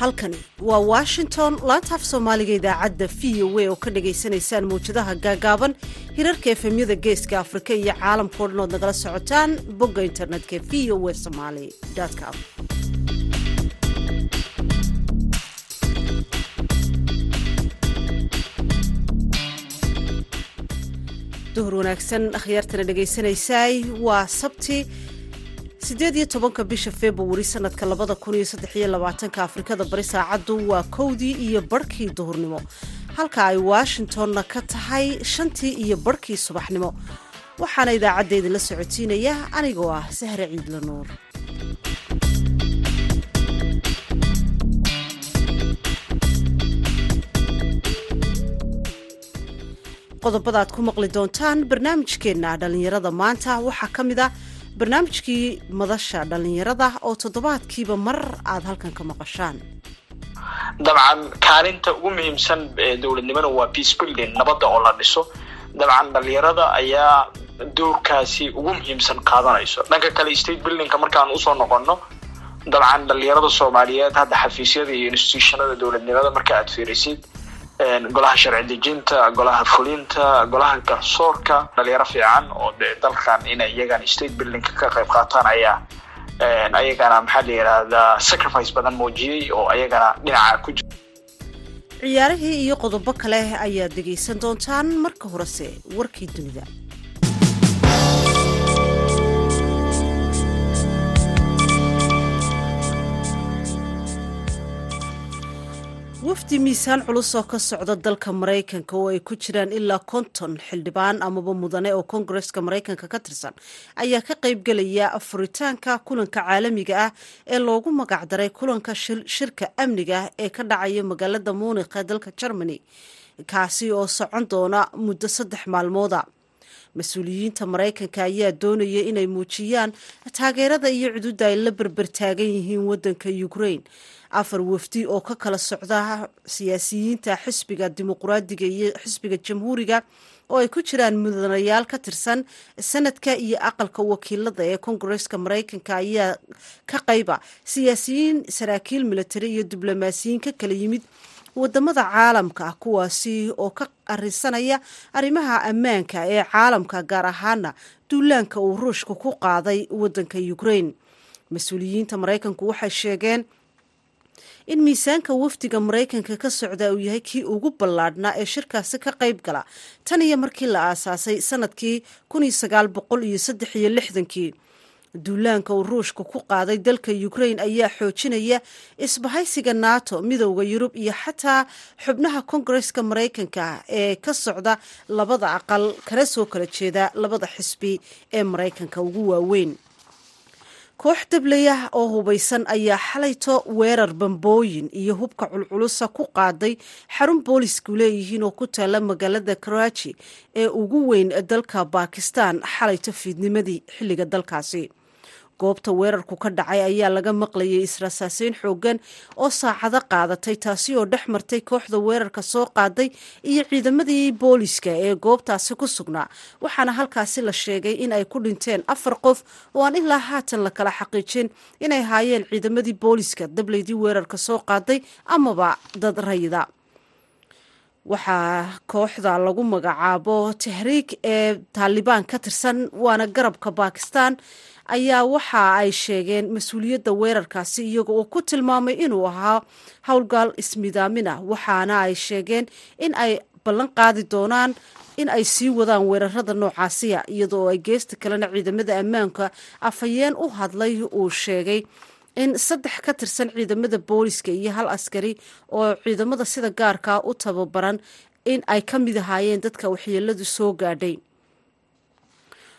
halkani waa washington laantaaf soomaaliga idaacadda v o a oo ka dhagaysanaysaan mawjadaha gaagaaban hirarka efemyada geeska afrika iyo caalamkao dhan ood nagala socotaan bogga internetka v o a somaali com. Duhur wanaagsan akhyaartana dhegaysanaysaay waa sabti sideed iyo tobanka bisha februari sanadka labada kun iyo saddex iyo labaatanka afrikada bari saacaddu waa kowdii iyo barhkii duhurnimo. Halka ay washingtonna ka tahay shantii iyo barhkii subaxnimo. Waxaana idaacadda idinla socotiinaya anigoo ah sahre ciidla nuur qodobada aad ku maqli doontaan barnaamijkeenna dhallinyarada maanta. Waxaa ka mid a barnaamijkii madasha dhallinyarada oo toddobaadkiiba mar aad halkan ka maqashaan. Dabcan kaalinta ugu muhiimsan ee dowladnimada waa peace building nabadda oo la dhiso. Dabcan dhalinyarada ayaa doorkaasi ugu muhiimsan qaadanayso. Dhanka kale state buildingka markaan u soo noqono dabcan dhalinyarada soomaaliyeed hadda xafiisyada iyo institutionada dowladnimada marka aad fiirisid golaha sharci dejinta golaha fulinta golaha garsoorka dhalinyaro fiican oo de dalkan inay iyagan state buildingka ka qayb qaataan ayaa ayagana maxaa la yidhaahdaa sacrifice badan muujiyey oo ayagana dhinaca ku jira ciyaarihii iyo qodobo kale ayaad dhegaysan doontaan marka horese warkii dunida wafdi miisaan culus oo ka socda dalka maraykanka oo ay ku jiraan ilaa konton xildhibaan amaba mudane oo kongareska maraykanka ka tirsan ayaa ka qaybgelaya furitaanka kulanka caalamiga ah ee loogu magacdaray kulanka shirka amniga ee ka dhacaya magaalada muunikh ee dalka germany kaasi oo socon doona muddo saddex maalmooda. Mas'uuliyiinta maraykanka ayaa doonaya inay muujiyaan taageerada iyo cududa ay la berbertaagan yihiin wadanka ukraine afar wafdi oo ka kala socda siyaasiyiinta xisbiga dimuqraadiga iyo xisbiga jamhuuriga oo ay ku jiraan mudanayaal ka tirsan sanadka iyo aqalka wakiilada ee kongareska maraykanka ayaa ka qayba. Siyaasiyiin saraakiil militari iyo diblomaasiyiin ka kala yimid waddamada caalamka kuwaasi oo ka arinsanaya arrimaha ammaanka ee caalamka gaar ahaana duulaanka uu ruushka ku qaaday wadanka ukraine. Mas'uuliyiinta maraykanku waxay sheegeen in miisaanka wafdiga maraykanka ka socda uu yahay kii ugu ballaadhnaa ee shirkaasi ka qayb gala. Tan iyo markii la aasaasay sannadkii lixdankii. Duulaanka uu ruushka ku qaaday dalka ukraine ayaa xoojinaya isbahaysiga nato midooda yurub iyo xataa xubnaha kongareska maraykanka ee ka socda labada aqal. Kala soo kala jeeda labada xisbi ee maraykanka ugu waaweyn koox dableyah oo hubaysan ayaa xalayto weerar bambooyin iyo hubka culculusa ku qaaday xarun boolisku leeyihiin oo ku taala magaalada karaaji ee ugu weyn dalka bakistan xalayto fiidnimadii xilliga dalkaasi goobta weerarku ka dhacay ayaa laga maqlayay israsaaseyn xoogan oo saacado qaadatay taasi oo dhex martay kooxda weerarka soo qaaday iyo ciidamadii booliska ee goobtaasi ku sugnaa. Waxaana halkaasi la sheegay in ay ku dhinteen afar qof oo aan ilaa haatan la kala xaqiijin inay haayeen ciidamadii booliska dableydii weerarka soo qaaday amaba dad rayida waxaa kooxda lagu magacaabo tahriig ee taalibaan ka tirsan waana garabka bakistan ayaa waxa ay sheegeen mas'uuliyadda weerarkaasi iyaga oo ku tilmaamay inuu ahaa howlgal ismidaamina waxaana ay sheegeen in ay ballan qaadi doonaan in ay sii wadaan weerarada noocaasiya iyadoo ay geesta kalena ciidamada ammaanka afhayeen u hadlay uu sheegay in saddex ka tirsan ciidamada booliska iyo hal askari oo ciidamada sida gaarkaa u tababaran in ay ka mid ahaayeen dadka waxyeeladu soo gaadhay.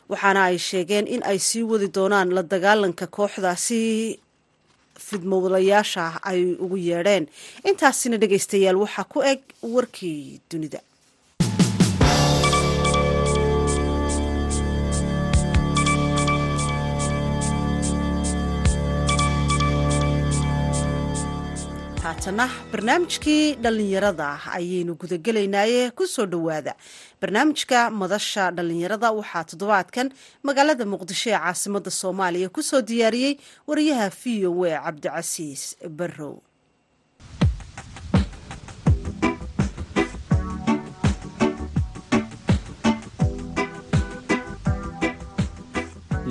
Waxaana ay sheegeen in ay sii wadi doonaan la dagaalanka kooxdaasi fidmowlayaasha ay ugu yeedheen. Intaasina dhegaystayaal waxaa ku eg warkii dunida haatana barnaamijkii dhallinyarada ayaynu gudagelaynaaye ku soo dhowaada. Barnaamijka madasha dhallinyarada waxaa toddobaadkan magaalada muqdisho ee caasimada soomaaliya ku soo diyaariyey wariyaha v o a cabdicasiis barrow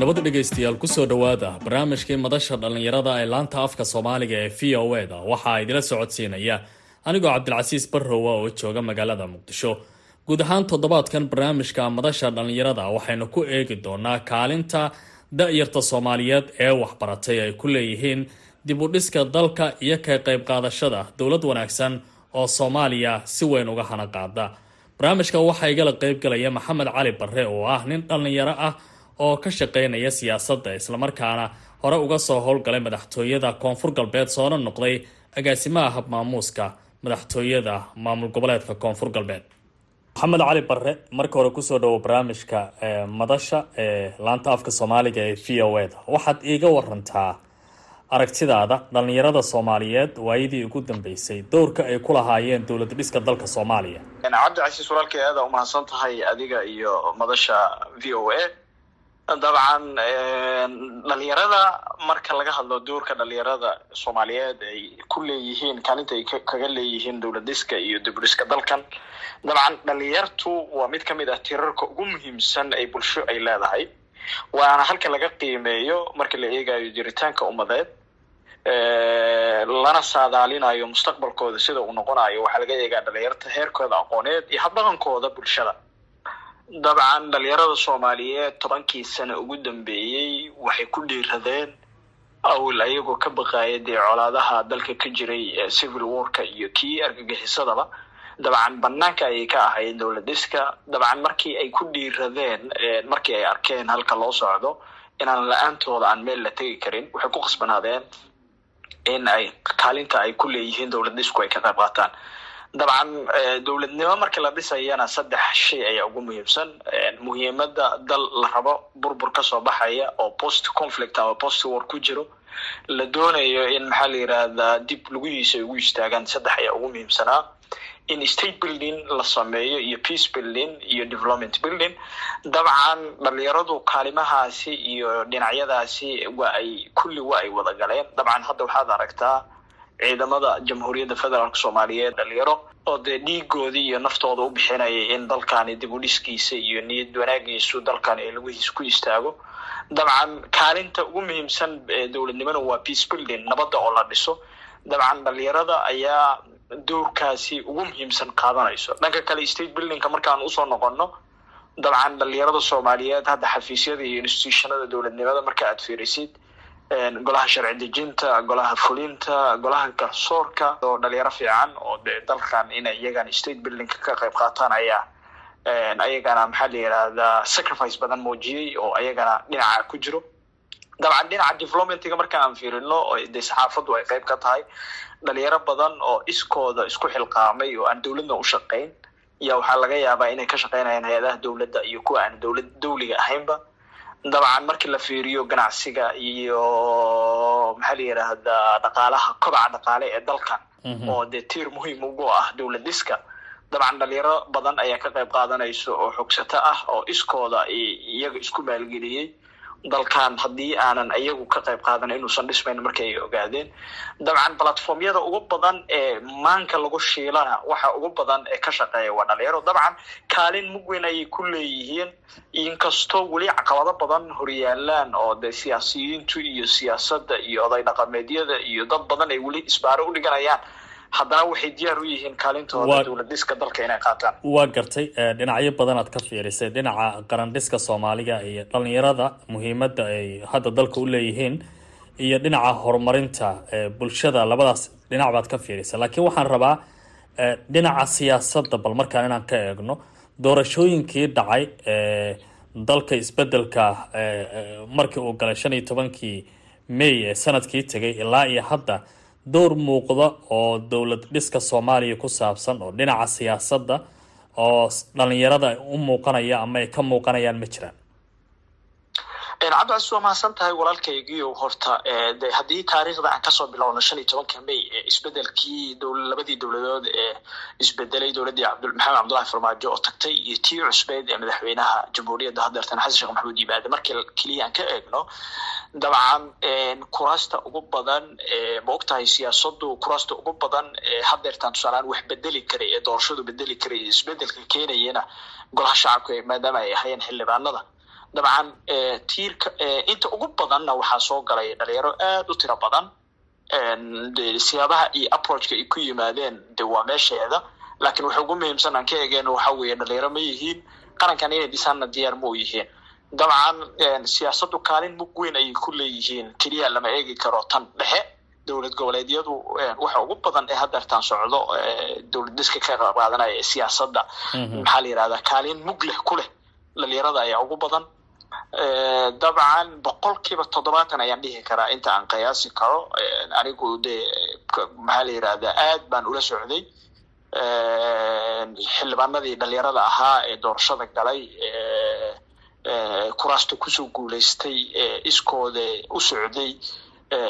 nabad dhegaystayaal ku soo dhowaada barnaamijkii madasha dhallinyarada ee laanta afka soomaaliga ee v o e da waxaa idila socodsiinaya. Anigoo cabdilcasiis barrowa oo jooga magaalada muqdisho. Guud ahaan toddobaadkan barnaamijka madasha dhallinyarada waxaynu ku eegi doonaa kaalinta da-yarta soomaaliyeed ee waxbaratay ay ku leeyihiin dib u dhiska dalka iyo ka qayb qaadashada dowlad wanaagsan oo soomaaliya si weyn uga hana qaada. Barnaamijka waxaa igala qeybgalaya maxamed cali barre oo ah nin dhallinyaro ah oo ka shaqeynaya siyaasadda islamarkaana hore uga soo howlgalay madaxtooyada koonfur galbeed soona noqday agaasimaha habmaamuuska madaxtooyada maamul goboleedka koonfur galbeed. Maxamed cali barre marka hore ku soo dhawo barnaamijka madasha ee laanta afka soomaaliga ee v o e da. Waxaad iiga warantaa aragtidaada dhallinyarada soomaaliyeed waayadii ugu dambeysay dowrka ay ku lahaayeen dowlad dhiska dalka soomaaliya. Cabdicasiis walaalkay aada umahadsan tahay adiga iyo madasha v o a dabcan dhalinyarada marka laga hadlo doorka dhalinyarada soomaaliyeed ay ku leeyihiin kaalinta ay kaga leeyihiin dowlad dhiska iyo dibudhiska dalkan. Dabcan dhalinyartu waa mid ka mid ah tirarka ugu muhiimsan ay bulsho ay leedahay. Waana halka laga qiimeeyo marka la eegayo jiritaanka ummadeed lana saadaalinayo mustaqbalkooda sida uu noqonayo. Waxaa laga eegaa dhalinyarta heerkooda aqooneed iyo habdhaqankooda bulshada dabcan dhalinyarada soomaaliyeed tobankii sano ugu dambeeyey waxay ku dhiiradeen awil ayagoo ka baqaaya dee colaadaha dalka ka jiray civil warka iyo kii argagixisadaba dabcan banaanka ayay ka ahayd dowlad dhiska dabcan markii ay ku dhiiradeen markii ay arkeen halka loo socdo inaan la'aantooda aan meel la tegi karin waxay ku qasbanaadeen in ay kaalinta ay ku leeyihiin dowlad dhisku ay ka qayb qaataan dabcan dowladnimo marka la dhisayana saddex shay ayaa ugu muhiimsan. Muhiimada dal la rabo burbur ka soo baxaya oo post conflict ama post war ku jiro la doonayo in maxaa la yidhaahdaa dib lugihiisa ay ugu istaagaan. Saddex ayaa ugu muhiimsanaa. In state building la sameeyo iyo peace building iyo development building. Dabcan dhalinyaradu kaalimahaasi iyo dhinacyadaasi waa ay kulli waa ay wada galeen. Dabcan hadda waxaad aragtaa ciidamada jamhuuriyadda federaalk soomaaliyeed dhalinyaro oo dee dhiigoodii iyo naftooda u bixinayay in dalkani dib u dhiskiisa iyo niyad wanaagiisu dalkani ay laguhiis ku istaago. Dabcan kaalinta ugu muhiimsan ee dowladnimona waa peace building nabadda oo la dhiso. Dabcan dhalinyarada ayaa doorkaasi ugu muhiimsan qaadanayso. Dhanka kale state buildingka markaan u soo noqono dabcan dhalinyarada soomaaliyeed hadda xafiisyada iyo institutionada dowladnimada marka aad fiirisid golaha sharci dejinta golaha fulinta golaha garsoorka oo dhalinyaro fiican oo de dalkan inay iyagana state buildingka ka qayb qaataan ayaa ayagana maxaa la yidhaahdaa sacrifice badan muujiyey oo ayagana dhinaca ku jiro. Dabcan dhinaca developmentiga marka aan fiirino de saxaafaddu ay qayb ka tahay dhalinyaro badan oo iskooda isku xilqaamay oo aan dowladna u shaqayn ya waxaa laga yaabaa inay ka shaqaynayaan hay'adaha dowladda iyo kuwa aan dowlad dawliga ahaynba dabcan markii la fiiriyo ganacsiga iyo maxaa la yidhaahdaa dhaqaalaha kobaca dhaqaale ee dalkan oo dee tiir muhiim ugu ah dowlad dhiska dabcan dhalinyaro badan ayaa ka qayb qaadanayso oo xogsato ah oo iskooda iyaga isku maalgeliyey dalkan haddii aanan iyagu ka qayb qaadan inuusan dhismayn markii ay ogaadeen. Dabcan platformyada ugu badan ee maanka lagu shiilana waxa ugu badan ee ka shaqeeya waa dhalinyaro. Dabcan kaalin mugweyn ayay ku leeyihiin. Inkastoo weli caqabado badan horyaalaan oo de siyaasiyiintu iyo siyaasadda iyo oday dhaqameedyada iyo dad badan ay weli isbaaro u dhiganayaan haddana waxay diyaar u yihiin kaalintooda dowlad dhiska dalka inay qaataan. Waa gartay dhinacyo badan aad ka fiirisay. Dhinaca qarandhiska soomaaliga iyo dhalinyarada muhiimadda ay hadda dalka u leeyihiin iyo dhinaca horumarinta bulshada labadaas dhinac baad ka fiirisay. Laakiin waxaan rabaa dhinaca siyaasadda bal markaan inaan ka eegno doorashooyinkii dhacay dalka isbeddelka markii uu galay shan iyo tobankii may ee sannadkii tegay ilaa iyo hadda dowr muuqda oo dowlad dhiska soomaaliya ku saabsan oo dhinaca siyaasadda oo dhalinyarada u muuqanaya ama ay ka muuqanayaan ma jiraan cabdicasiis waa mahadsan tahay walaalkaygiio horta de haddii taariikhda aan ka soo bilowno shan iyo tobanka may ee isbedelkii labadii dowladood ee isbedelay dowladdii maxamed cabdullahi farmaajo oo tagtay iyo tii cusbeyd ee madaxweynaha jamhuuriyadda hadeertan xasan sheekh maxamuud yimaade markii keliya aan ka eegno dabcan kuraasta ugu badan ma ogtahay siyaasadu kuraasta ugu badan hadeertaan tusaalaan wax bedeli karay ee doorashadu bedeli karay isbeddelka keenayana golaha shacabka maadaama ay ahayeen xildhibaanada dabcan tiirka inta ugu badanna waxaa soo galay dhalinyaro aad u tiro badan siyaabaha iyo approachka ay ku yimaadeen de waa meesheeda. Laakiin waxa ugu muhiimsan aan ka eegeen waxa weeye dhalinyaro ma yihiin qarankan inay dhisaanna diyaar ma u yihiin. Dabcan siyaasaddu kaalin mug weyn ayay ku leeyihiin keliya lama eegi karo tan dhexe. Dowlad goboleedyadu waxa ugu badan ee hadeertaan socdo dowlad diska ka qaadanaya ee siyaasadda maxaa la yihahdaa kaalin mug leh ku leh dhalinyarada ayaa ugu badan dabcan boqolkiiba toddobaatan ayaan dhihi karaa inta aan qiyaasi karo. Anigu de maxaa la yihahdaa aad baan ula socday. Xildhibaanadii dhalinyarada ahaa ee doorashada galay kuraasta ku soo guulaystay iskooda u socday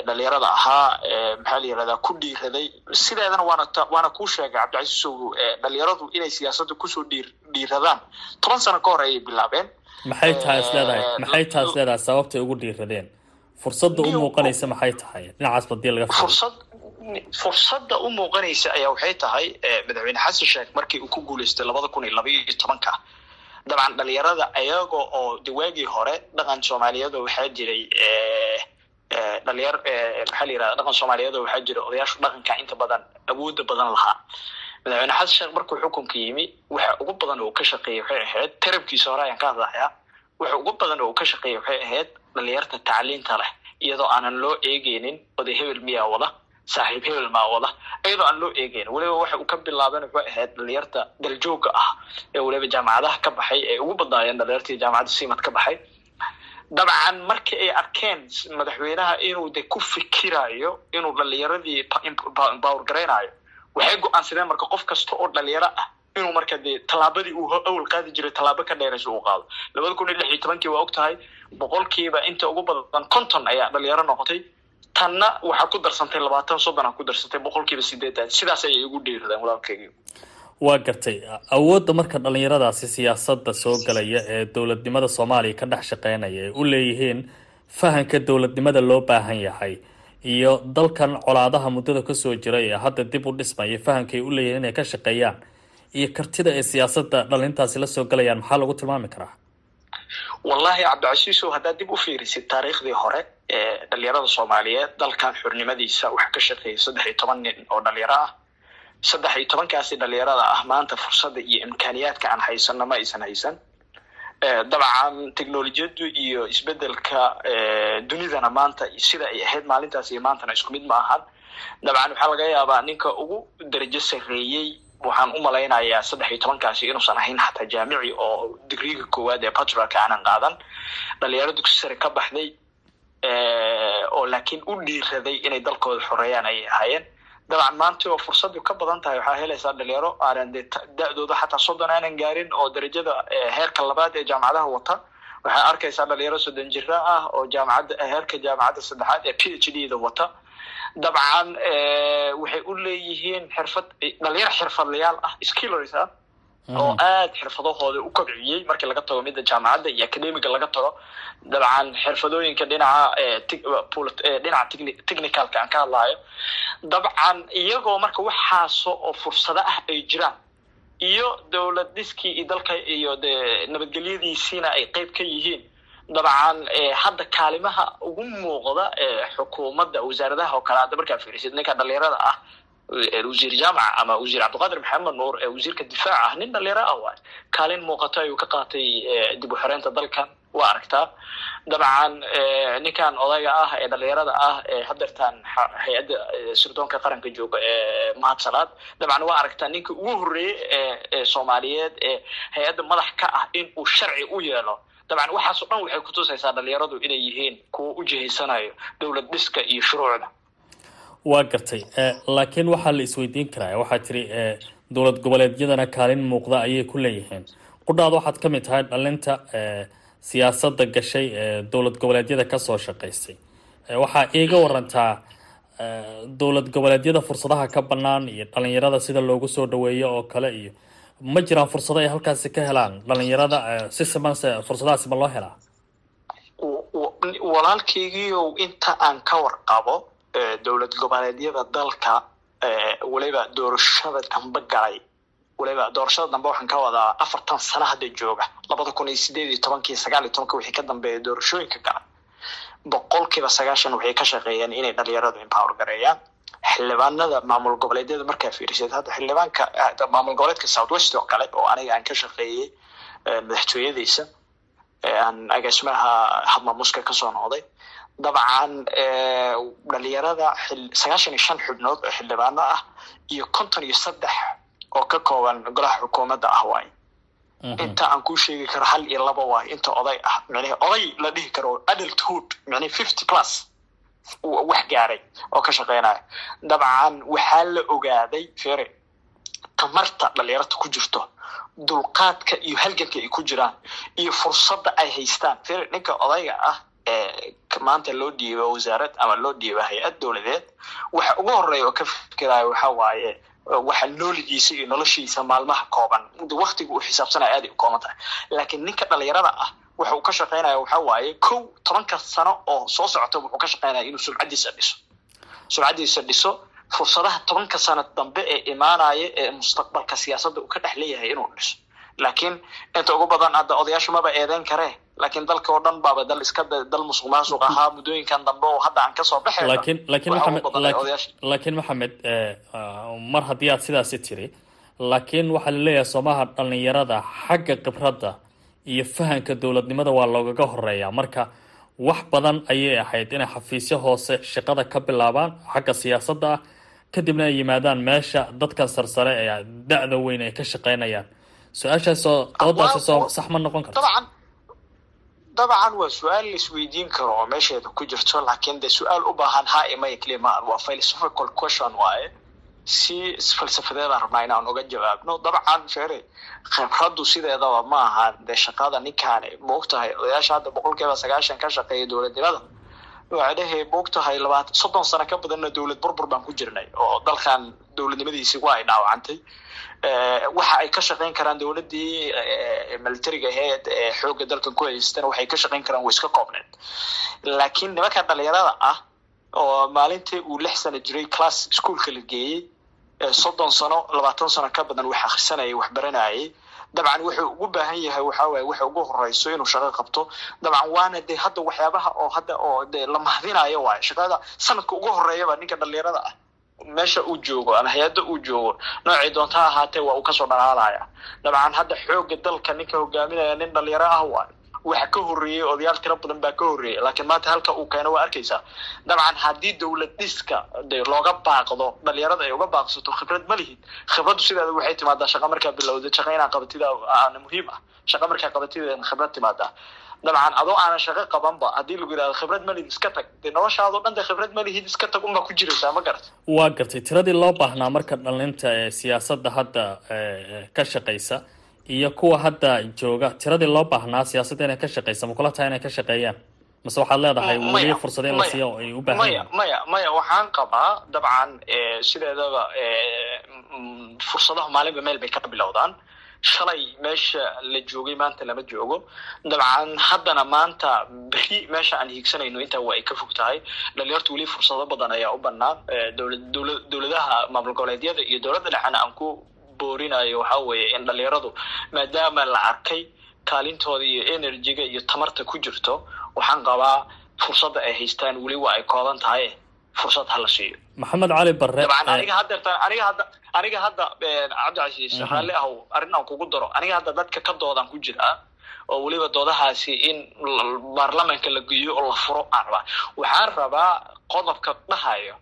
dhalinyarada ahaa maxaa la yirahdaa ku dhiiraday. Sideedana waana waana kuu sheegay cabdicasiis sow dhalinyaradu inay siyaasadda ku soo dhiir dhiiradaan. Toban sano ka hor ayay bilaabeen maxay tahay is leedahay? Maxay tahay is leedahay? Sababtay ugu dhiiradeen. Fursadda u muuqanaysa maxay tahay? Dhinacaas badii laga fursad fursadda u muuqanaysa ayaa waxay tahay madaxweyne xasan sheekh markii uu ku guulaystay labada kun iyo laba iyo tobanka. Dabcan dhalinyarada ayaga oo de waagii hore dhaqan soomaaliyada waxaa jiray dhalinyar maxaa la yirahda dhaqan soomaaliyada waxaa jira odayaashu dhaqanka inta badan awooda badan lahaa madaxweyne xasan sheekh markuu xukunka yimi waxa ugu badan oo ka shaqeeyay waxay ahayd tarabkiisa hore ayaan ka hadlayaa waxa ugu badan oo ka shaqeeyay waxay ahayd dhalinyarta tacliinta leh iyadoo aanan loo eegeynin oday hebel miyaa wada saaxiib hebel maa wada iyadoo aan loo eegeynin weliba waxa uu ka waxay ahayd dhalinyarta daljooga ah ee weliba jaamacadaha ka baxay ee ugu badnaayeen dhalinyartii jaamacadda simad ka baxay. Dabcan markii ay arkeen madaxweynaha inuu de ku fikirayo inuu dhalinyaradii power garaynayo waxay go'aansadeen marka qof kasta oo dhalinyaro ah inuu marka dee tallaabadii uu awal qaadi jiray tallaabo ka dheeraysa uu qaado. labada kun iyo lix iyo tobankii waa og tahay boqolkiiba inta ugu badan conton ayaa dhalinyaro noqotay. Tanna waxaa ku darsantay labaatan soddon a ku darsantay boqolkiiba sideetan sidaas ayay igu dhiiradeen walaalkeygi waa gartay. Awoodda marka dhalinyaradaasi siyaasadda soo galaya ee dowladnimada soomaaliya ka dhex shaqeynaya ay u leeyihiin fahanka dowladnimada loo baahan yahay iyo dalkan colaadaha muddada ka soo jiray ee hadda dib u dhismaya fahanka ay u leeyihiin inay ka shaqeeyaan iyo kartida ay siyaasadda dhalintaasi la soo galayaan maxaa lagu tilmaami karaa? Wallahi cabdicasiisow haddaad dib u fiirisid taariikhdii hore ee dhalinyarada soomaaliyeed dalkan xurnimadiisa waxaa ka shaqeeyay saddex iyo toban nin oo dhalinyaro ah. Saddex iyo tobankaasi dhalinyarada ah maanta fursadda iyo imkaaniyaadka aan haysano ma aysan haysan dabcan technolojiyadu iyo isbeddelka dunidana maanta sida ay ahayd maalintaas iyo maantana isku mid ma ahan dabcan waxaa laga yaabaa ninka ugu darajo sarreeyey waxaan u malaynayaa saddex iyo tobankaasi inuusan ahayn xataa jaamici oo digriga koowaad ee patrolka aanan qaadan. Dhalinyaro dugsi sare ka baxday oo laakiin u dhiiraday inay dalkooda xoreeyaan ayay ahaayeen dabcan maanta oo fursadu ka badan tahay waxaa helaysaa dhalinyaro aanan de da-dooda xataa soddon aanan gaarin oo darajada heerka labaad ee jaamacadaha wata. Waxaa arkaysaa dhalinyaro soddon jira ah oo jaamacadda heerka jaamacadda saddexaad ee p h d da wata. Dabcan waxay u leeyihiin xirfad dhalinyaro xirfadlayaal ah skillers ah oo aad xirfadahooda u kobciyey markii laga tago midda jaamacadda iyo academiga laga tago dabcan xirfadooyinka dhinaca dhinaca technicalka aan ka hadlayo dabcan iyagoo marka waxaaso oo fursado ah ay jiraan iyo dowlad dhiskii iyo dalka iyo de nabadgelyadiisiina ay qeyb ka yihiin. Dabcan hadda kaalimaha ugu muuqda xukuumadda wasaaradaha oo kale hadda markaa fiirisid ninka dhalinyarada ah wasiir jaamaca ama wasiir cabdiqaadir maxamed nuur ee wasiirka difaaca ah nin dhalinyaro ah waay. Kaalin muuqato ayuu ka qaatay dib u xoreynta dalkan. Waa aragtaa dabcan ninkan odayga ah ee dhalinyarada ah ee hadeertaan hay'adda sirdoonka qaranka jooga ee mahadsalaad dabcan waa aragtaa ninka ugu horreeyey ee soomaaliyeed ee hay'adda madax ka ah in uu sharci u yeelo. Dabcan waxaasoo dhan waxay kutusaysaa dhalinyaradu inay yihiin kuwa u jihaysanayo dowlad dhiska iyo shuruucda waa gartay. Laakiin waxaa la isweydiin karaa. Waxaa tiri dowlad goboleedyadana kaalin muuqda ayay ku leeyihiin. Qudhaada waxaad ka mid tahay dhalinta siyaasadda gashay ee dowlad goboleedyada ka soo shaqaysay. Waxaa iiga warantaa dowlad goboleedyada fursadaha ka banaan iyo dhalinyarada sida loogu soo dhaweeyo oo kale iyo ma jiraan fursado ay halkaasi ka helaan dhalinyarada si simanse fursadahaasi ma loo helaa? Walaalkeygiiow inta aan ka warqabo dowlad goboleedyada dalka weliba doorashada damba galay. Waliba doorashada dambe waxaan ka wadaa afartan sano hadda jooga. Labada kun iyo sideed iyo tobankii sagaal iyo tobanka wixii ka dambeeya doorashooyinka gala boqolkiiba sagaashan waxay ka shaqeeyeen inay dhalinyaradu empower gareeyaan. Xildhibaanada maamul goboleedyada markaa fiirisid hadda xildhibaanka maamul goboleedka south west oo kale oo aniga aan ka shaqeeyey madaxtooyadiisa aan agaasimaha hadmaamuska ka soo noqday dabcan dhalinyarada sagaashan iyo shan xubnood oo xildhibaano ah iyo konton iyo saddex oo ka kooban golaha xukuumadda ah waay. Inta aan kuu sheegi karo hal iyo laba waay. Inta oday ah micnihi oday la dhihi karo adulthood micnihi fifty plus wax gaaray oo ka shaqeynaya dabcan waxaa la ogaaday fere tamarta dhalinyarta ku jirto dulqaadka iyo halganka ay ku jiraan iyo fursadda ay haystaan. Fere ninka odayga ah maanta loo dhiiba wasaarad ama loo dhiiba hay'ad dowladeed waxa ugu horreeya oo ka fikiraya waxa waaye waxa nooligiisa iyo noloshiisa maalmaha kooban waktiga uu xisaabsanaya aaday u kooban tahay. Laakiin ninka dhalinyarada ah waxa uu ka shaqeynaya waxa waaye kow tobanka sano oo soo socota wuxuu ka shaqeynaya inuu sumcadiisa dhiso. Sumcadiisa dhiso fursadaha tobanka sano dambe ee imaanaya ee mustaqbalka siyaasadda uu ka dhex leeyahay inuu dhiso laakiin inta ugu badan hadda odayaashu maba eedeyn karee laakiin dalka oo dhan baaba dal iska dal musuq maasuq ahaa. Muddooyinkan dambe oo hadda aan ka soo baxayno laakiin laakiin maxamed laakiin maxamed mar haddii aad sidaasi tiri laakiin waxaa la leeyahay soomaha dhalinyarada xagga khibradda iyo fahanka dowladnimada waa loogaga horeeyaa marka wax badan ayay ahayd inay xafiisyo hoose shaqada ka bilaabaan xagga siyaasadda ah kadibna ay yimaadaan meesha dadkan sarsare ee da-da weyn ay ka shaqeynayaan su'aashaasoo doodaasi soo sax ma noqon karto dabcan waa su'aal laisweydiin karo oo meesheeda ku jirto laakiin de su'aal u baahan kelima waa philosophical question waaye si falsafadeedaan rabnaa inaan uga jawaabno dabcan fere khibraddu sideedaba ma aha de shaqada ninkaani maogtahay odayaasha hadda boqol kiiba sagaashan ka shaqeeya dowladnimada waxdhehe maogtahay labaatan soddon sano ka badanna dowlad burbur baan ku jirnay oo dalkan dowladnimadiisi waa ay dhaawacantay waxa ay ka shaqeyn karaan dowladdii militariga aheed ee xoogga dalkan ku haystana waxay ka shaqeyn karaan way iska koobneed laakiin nimanka dhalinyarada ah oo maalintii uu lix sano jiray class schoolka la geeyey soddon sano labaatan sano ka badan wax akrisanayay wax baranayay. Dabcan wuxuu ugu baahan yahay waxa waaye waxa ugu horeyso inuu shaqo qabto. Dabcan waana de hadda waxyaabaha oo hadda oo de la mahdinayo waayo shaqada sanadka ugu horeeyaba ninka dhalinyarada ah meesha uu joogo ama hay'adda uu joogo noocii doonta ha ahaatee waa uu ka soo dhalaalaya dabcan hadda xooga dalka ninka hogaaminaya nin dhalinyaro ah waayo waxa ka horreeyey odayaal tiro badan baa ka horreeyay laakiin maanta halka uu keeno waa arkaysaa dabcan haddii dowlad dhiska de looga baaqdo dhalinyarada ay uga baaqsato khibrad ma lihid khibraddu sideeda waxay timaadaa shaqa markaa bilowda shaqa inaa qabatida aana muhiim ah shaqa markaa qabatideena khibrad timaadaa dabcan adoo aanan shaqo qabanba haddii lagu yidhahdo khibrad ma lihid iska tag. Dee noloshaadoo dhan de khibrad ma lihid iska tag unbaa ku jiraysaa ma garat waa gartay tiradii loo baahnaa marka dhalinta ee siyaasadda hadda ka shaqaysa iyo kuwa hadda jooga tiradii loo baahnaa siyaasadda inay ka shaqeysa ma kula tahay inay ka shaqeeyaan? Mase waxaad leedahay weli fursada in la siiya oo ay u baahan maya maya maya waxaan qabaa dabcan sideedaba fursadaha maalinba meel bay ka bilowdaan shalay meesha la joogay maanta lama joogo. Dabcan haddana maanta beri meesha aan hiigsanayno intaa waa ay ka fog tahay. Dhalinyartu weli fursado badan ayaa u banaan dowla dowladaha maamul goboleedyada iyo dowladda dhexena aan ku boorinayo waxa weeye in dhalinyaradu maadaama la arkay kaalintooda iyo energyga iyo tamarta ku jirto waxaan qabaa fursadda ay haystaan weli waa ay kooban tahay fursad hala siiyo. Maxamed cali barre dabcan aniga haddeerta aniga hadda aniga hadda cabdicasiis raalli ahow arrin aan kugu daro aniga hadda dadka ka doodaan ku jiraa oo weliba doodahaasi in baarlamaanka la geeyo oo la furo aan rabaa. Waxaan rabaa qodobka dhahayo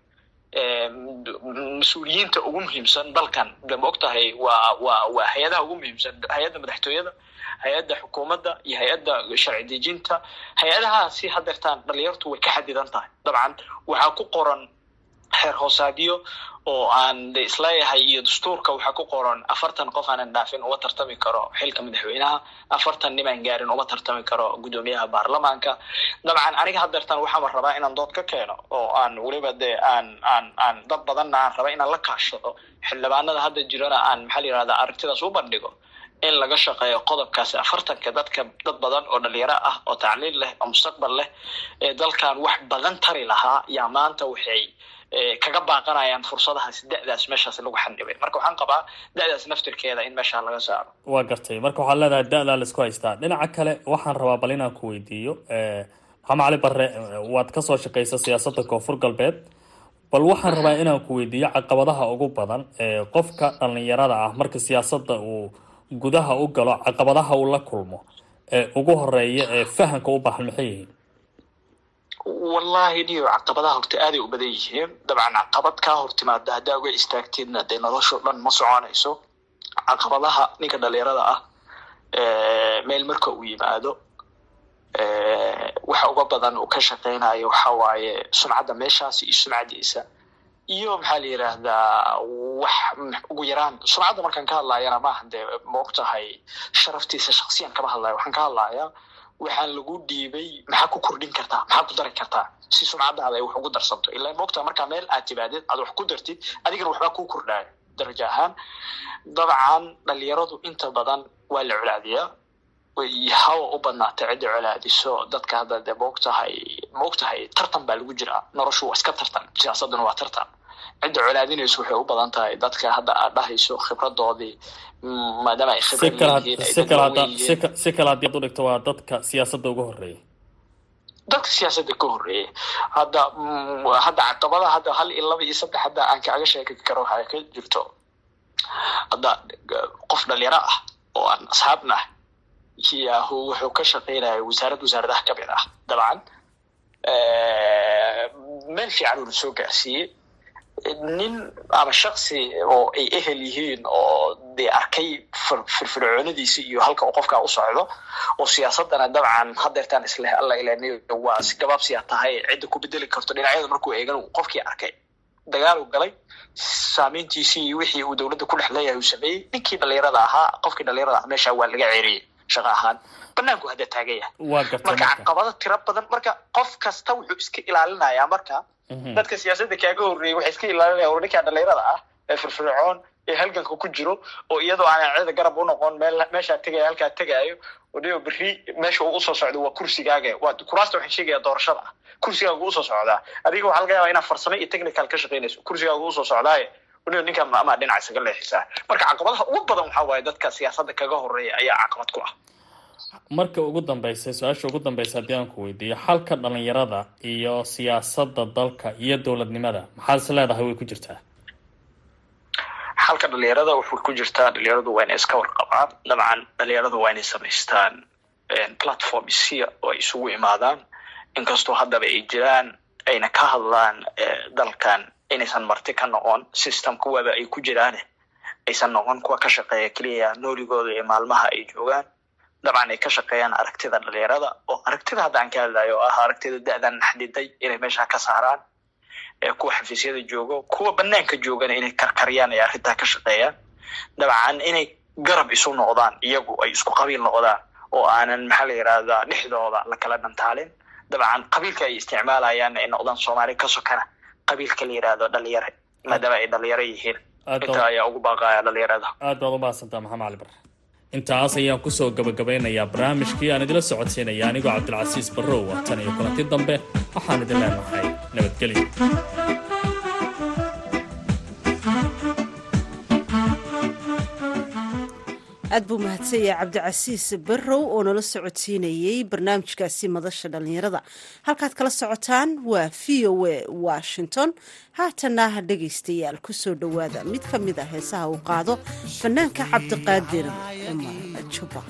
mas'uuliyiinta ugu muhiimsan dalkan de ma og tahay waa waa waa hay'adaha ugu muhiimsan hay'adda madaxtooyada hay'adda xukuumadda iyo hay'adda sharci dejinta hay'adahaasi hadeertaan dhalinyartu way ka xadidan tahay. Dabcan waxaa ku qoran xeer hoosaadyo oo aan de is leeyahay iyo dastuurka waxaa ku qoran afartan qof aanan dhaafin uma tartami karo xilka madaxweynaha afartan nimaan gaarin uma tartami karo guddoomiyaha baarlamaanka. Dabcan aniga hadeertaan waxaama rabaa inaan dood ka keeno oo aan weliba de aan aan aan dad badanna aan raba inaan la kaashado. Xildhibaanada hadda jirana aan maxaa la yihahda aragtidaas u bandhigo in laga shaqeeyo qodobkaasi afartanka dadka dad badan oo dhalinyaro ah oo tacliin leh oo mustaqbal leh ee dalkan wax badan tari lahaa yaa maanta waxay kaga baaqanayaan fursadahaas da-daas meeshaas lagu xanibay marka waxaan qabaa da-daas naftirkeeda in meeshaa laga saaro. Waa gartay. Marka waxaad leedahay da-daa la isku haystaa. Dhinaca kale waxaan rabaa bal inaan ku weydiiyo maxamed cali barre waad ka soo shaqaysa siyaasadda koonfur galbeed. Bal waxaan rabaa inaan ku weydiiyo caqabadaha ugu badan ee qofka dhalinyarada ah marka siyaasadda uu gudaha u galo caqabadaha uu la kulmo ee ugu horreeya ee fahamka u baahan maxay yihiin? Wallahi niyo caqabadaha horta aaday u badan yihiin. Dabcan caqabad kaa hortimaada haddaa uga istaagteedna dee noloshao dhan ma soconayso. Caqabadaha ninka dhalinyarada ah meel marka uu yimaado waxa uga badan uu ka shaqeynayo waxa waaye sumcadda meeshaasi iyo sumcadiisa iyo maxaa la yidhaahdaa wax ugu yaraan. Sumcadda markaan ka hadlayana maaha dee maogtahay sharaftiisa shaksiyan kama hadlayo. Waxaan ka hadlayaa waxaan lagu dhiibay maxaa ku kordhin kartaa maxaa ku dari kartaa? Si sumcadaada ay wax ugu darsanto. Ilaa maogtaha markaa meel aad timaadid aad wax ku dartid adigana waxbaa kuu kordhaayo darajo ahaan dabcan dhalinyaradu inta badan waa la colaadiyaa hawa u badnaata cidda colaadiso. Dadka hadda dee maogtahay maogtahay tartan baa lagu jiraa. Noloshu waa iska tartan siyaasaduna waa tartan. Cidda colaadinayso waxay u badan tahay dadka hadda aad dhahayso khibradoodii maadaama ay si kale haddii ad u dhigto waa dadka siyaasadda uga horreeya dadka siyaasadda ka horreeya hadda hadda caqabada hadda hal iyo laba iyo saddex hadda aan kaaga sheegi karo waxay ka jirto. Hadda qof dhalinyaro ah oo aan asxaabna yahu wuxuu ka shaqeynaya wasaarad wasaaradaha ka mid ah. Dabcan meel fiican uuna soo gaarsiiyey. Nin ama shaksi oo ay ehel yihiin oo dee arkay firfircoonadiisi iyo halka uu qofkaa u socdo oo siyaasadana dabcan hadeertaan isleh alla ilaniyo waa si gabaabsiyaa tahay cidda ku bedeli karto dhinacyada markuu eegan qofkii arkay. Dagaal galay saameyntiisii wixii uu dowladda ku dhex leeyahay uu sameeyey ninkii dhalinyarada ahaa qofkii dhalinyarada ah meesha waa laga ceeriyey shaqa ahaan banaanku hadda taagan yahay. Marka caqabado tiro badan. Marka qof kasta wuxuu iska ilaalinayaa marka. Dadka siyaasadda kaaga horreeyey waxay iska ilaalinaya or ninkaa dhalinyarada ah ee firfircoon ee halganka ku jiro oo iyadoo aanan cida garab u noqon meel meeshaa tegaya halkaa tegaayo odhiyo berri meesha uu u soo socdo waa kursigaaga. Waa kuraasta waxaan sheegaya doorashada. Ah kursigaaga u soo socdaa. Adiga waxaa laga yaabaa inaad farsamo iyo technical ka shaqeynayso. Kursigaaga u soo socdaaye odhiyo ninka ama dhinac isaga leexisaa marka caqabadaha ugu badan waxaa waaye dadka siyaasadda kaga horreeya ayaa caqabad ku ah. Marka ugu dambeysa su'aasha ugu dambeysa haddii aan ku weydiiyo xalka dhalinyarada iyo siyaasadda dalka iyo dowladnimada maxaad is leedahay way ku jirtaa? Xalka dhalinyarada wuxuu ku jirtaa dhalinyaradu waa inay iska warqabaan. Dabcan dhalinyaradu waa inay samaystaan platform sia oo ay isugu imaadaan. Inkastoo haddaba ay jiraan ayna ka hadlaan dalkan inaysan marti ka noqon system kuwaba ay ku jiraane aysan noqon kuwa ka shaqeeya keliya nooligooda iyo maalmaha ay joogaan. Dabcan ay ka shaqeeyaan aragtida dhalinyarada oo aragtida hadda aan ka hadlayo oo ah aragtida da-dan xadiday inay meesha ka saaraan kuwa xafiisyada joogo kuwa banaanka joogana inay karkariyaan ay arrintaa ka shaqeeyaan. Dabcan inay garab isu noqdaan iyagu ay isku qabiil noqdaan oo aanan maxaa la yidhahdaa dhexdooda la dhantaalin dabcan qabiilka ay isticmaalayaan ay noqdaan soomaali ka sokana qabiilka la yidhahdo dhalinyare maadaama ay dhalinyaro yihiin. inta ayaa ugu baaqaya dhalinyarada. Aad baad umahadsantaa maxamed cali bare intaas ayaan ku soo gabagabeynayaa barnaamijkii aan idila socodsiinaya anigoo cabdilcasiis barrow ah tan iyo kulanti dambe. Waxaan idin leenahay nabadgelyo aad buu mahadsan yahay cabdicasiis barrow oo nala socodsiinayey barnaamijkaasi madasha dhallinyarada. Halkaad kala socotaan waa v o a washington. Haatana dhegaystayaal ku soo dhowaada. Mid ka mid a heesaha uu qaado fanaanka cabdiqaadir cumar juba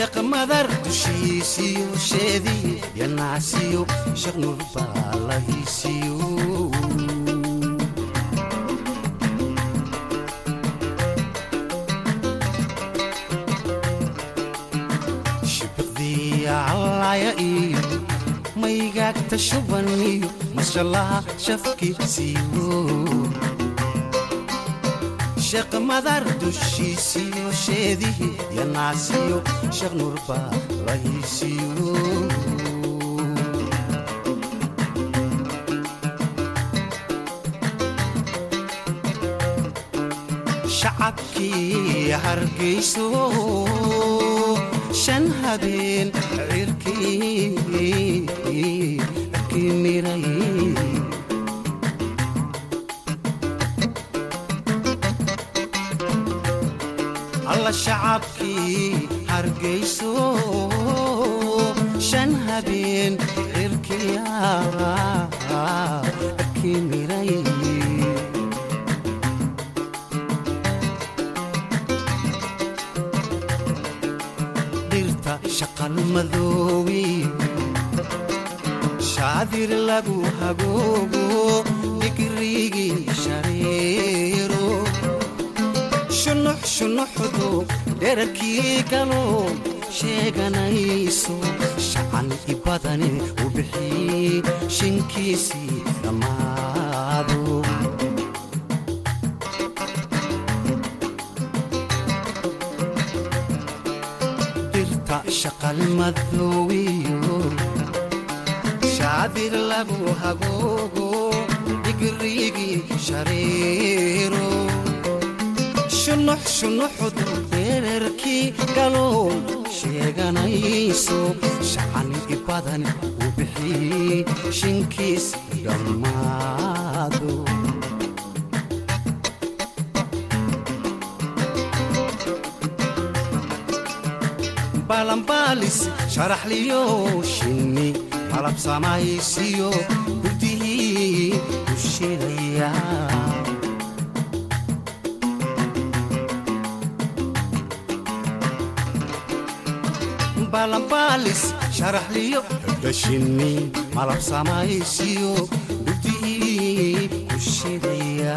sheeq madar dushiisiyo sheediyo yanacsiyo sheekh nurbaalahisiyo shibiqdiya callaya iyo maygagta shuban iyo masalaha shafkiisiyo sheekh madaar dushiisiyo sheedihii iyo naasiyo sheekh nuurbaa rahiisiyo. Shan habeen cirkii miray. Alla shacabkii hargayso shan habeen cirkiya cirkii miray. Dhirta shaqal madoowi shaadir lagu hagoogo digrigii shunuxdu dherarkii galo sheeganayso. Shacan i badani u bixii shinkiisii dhammaado. Dirta shaqal madoowiyo shaadir shareero shunux shunuxdu dherarkii galow sheeganayso shacan i badan u bixii shinkiis dhammaado balanbaalis sharaxliyo shinni malab samaysiyo gudihii u shidaya balanbaalis sharaxliyo xudhashinni malab samaysiyo gudihii ku shidaya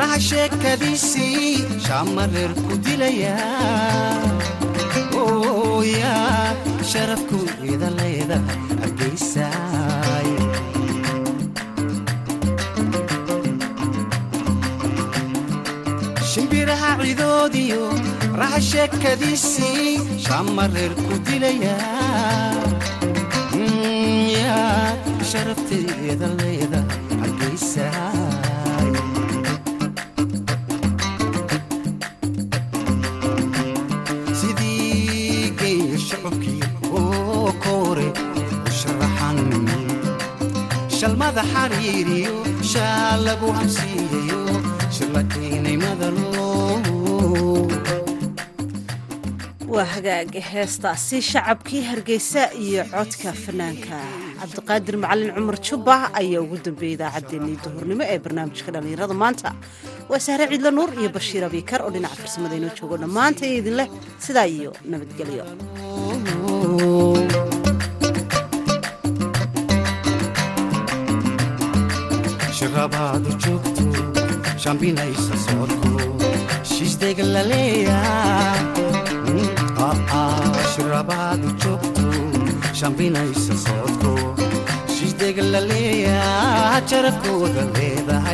raha sheekadiisii shaamareer ku dilaya. Ooya sharafku ida leedahay hargaysaay shimbiraha cidoodiyo raha sheekadiisii shaamareer ku dilaya. Ya sharafteeda leedahay hargaysaay madalo waa hagaag heestaasi shacabkii hargeysa iyo codka fanaanka. Cabdiqaadir macalin cumar jubba ayaa ugu dambeeyey idaacaddeenii duhurnimo ee barnaamijka dhallinyarada maanta. Waa sahre ciidla nuur iyo bashiir abiikar oo dhinaca farsamada inoo joogo dhammaanta iyo idin leh sidaa iyo nabadgelyo shirabaadu joogto shambinaysa soodko shiisdega laleeya shirabaadu joogto shambinaysa soodko shiisdega laleeya jarabkooda leedahay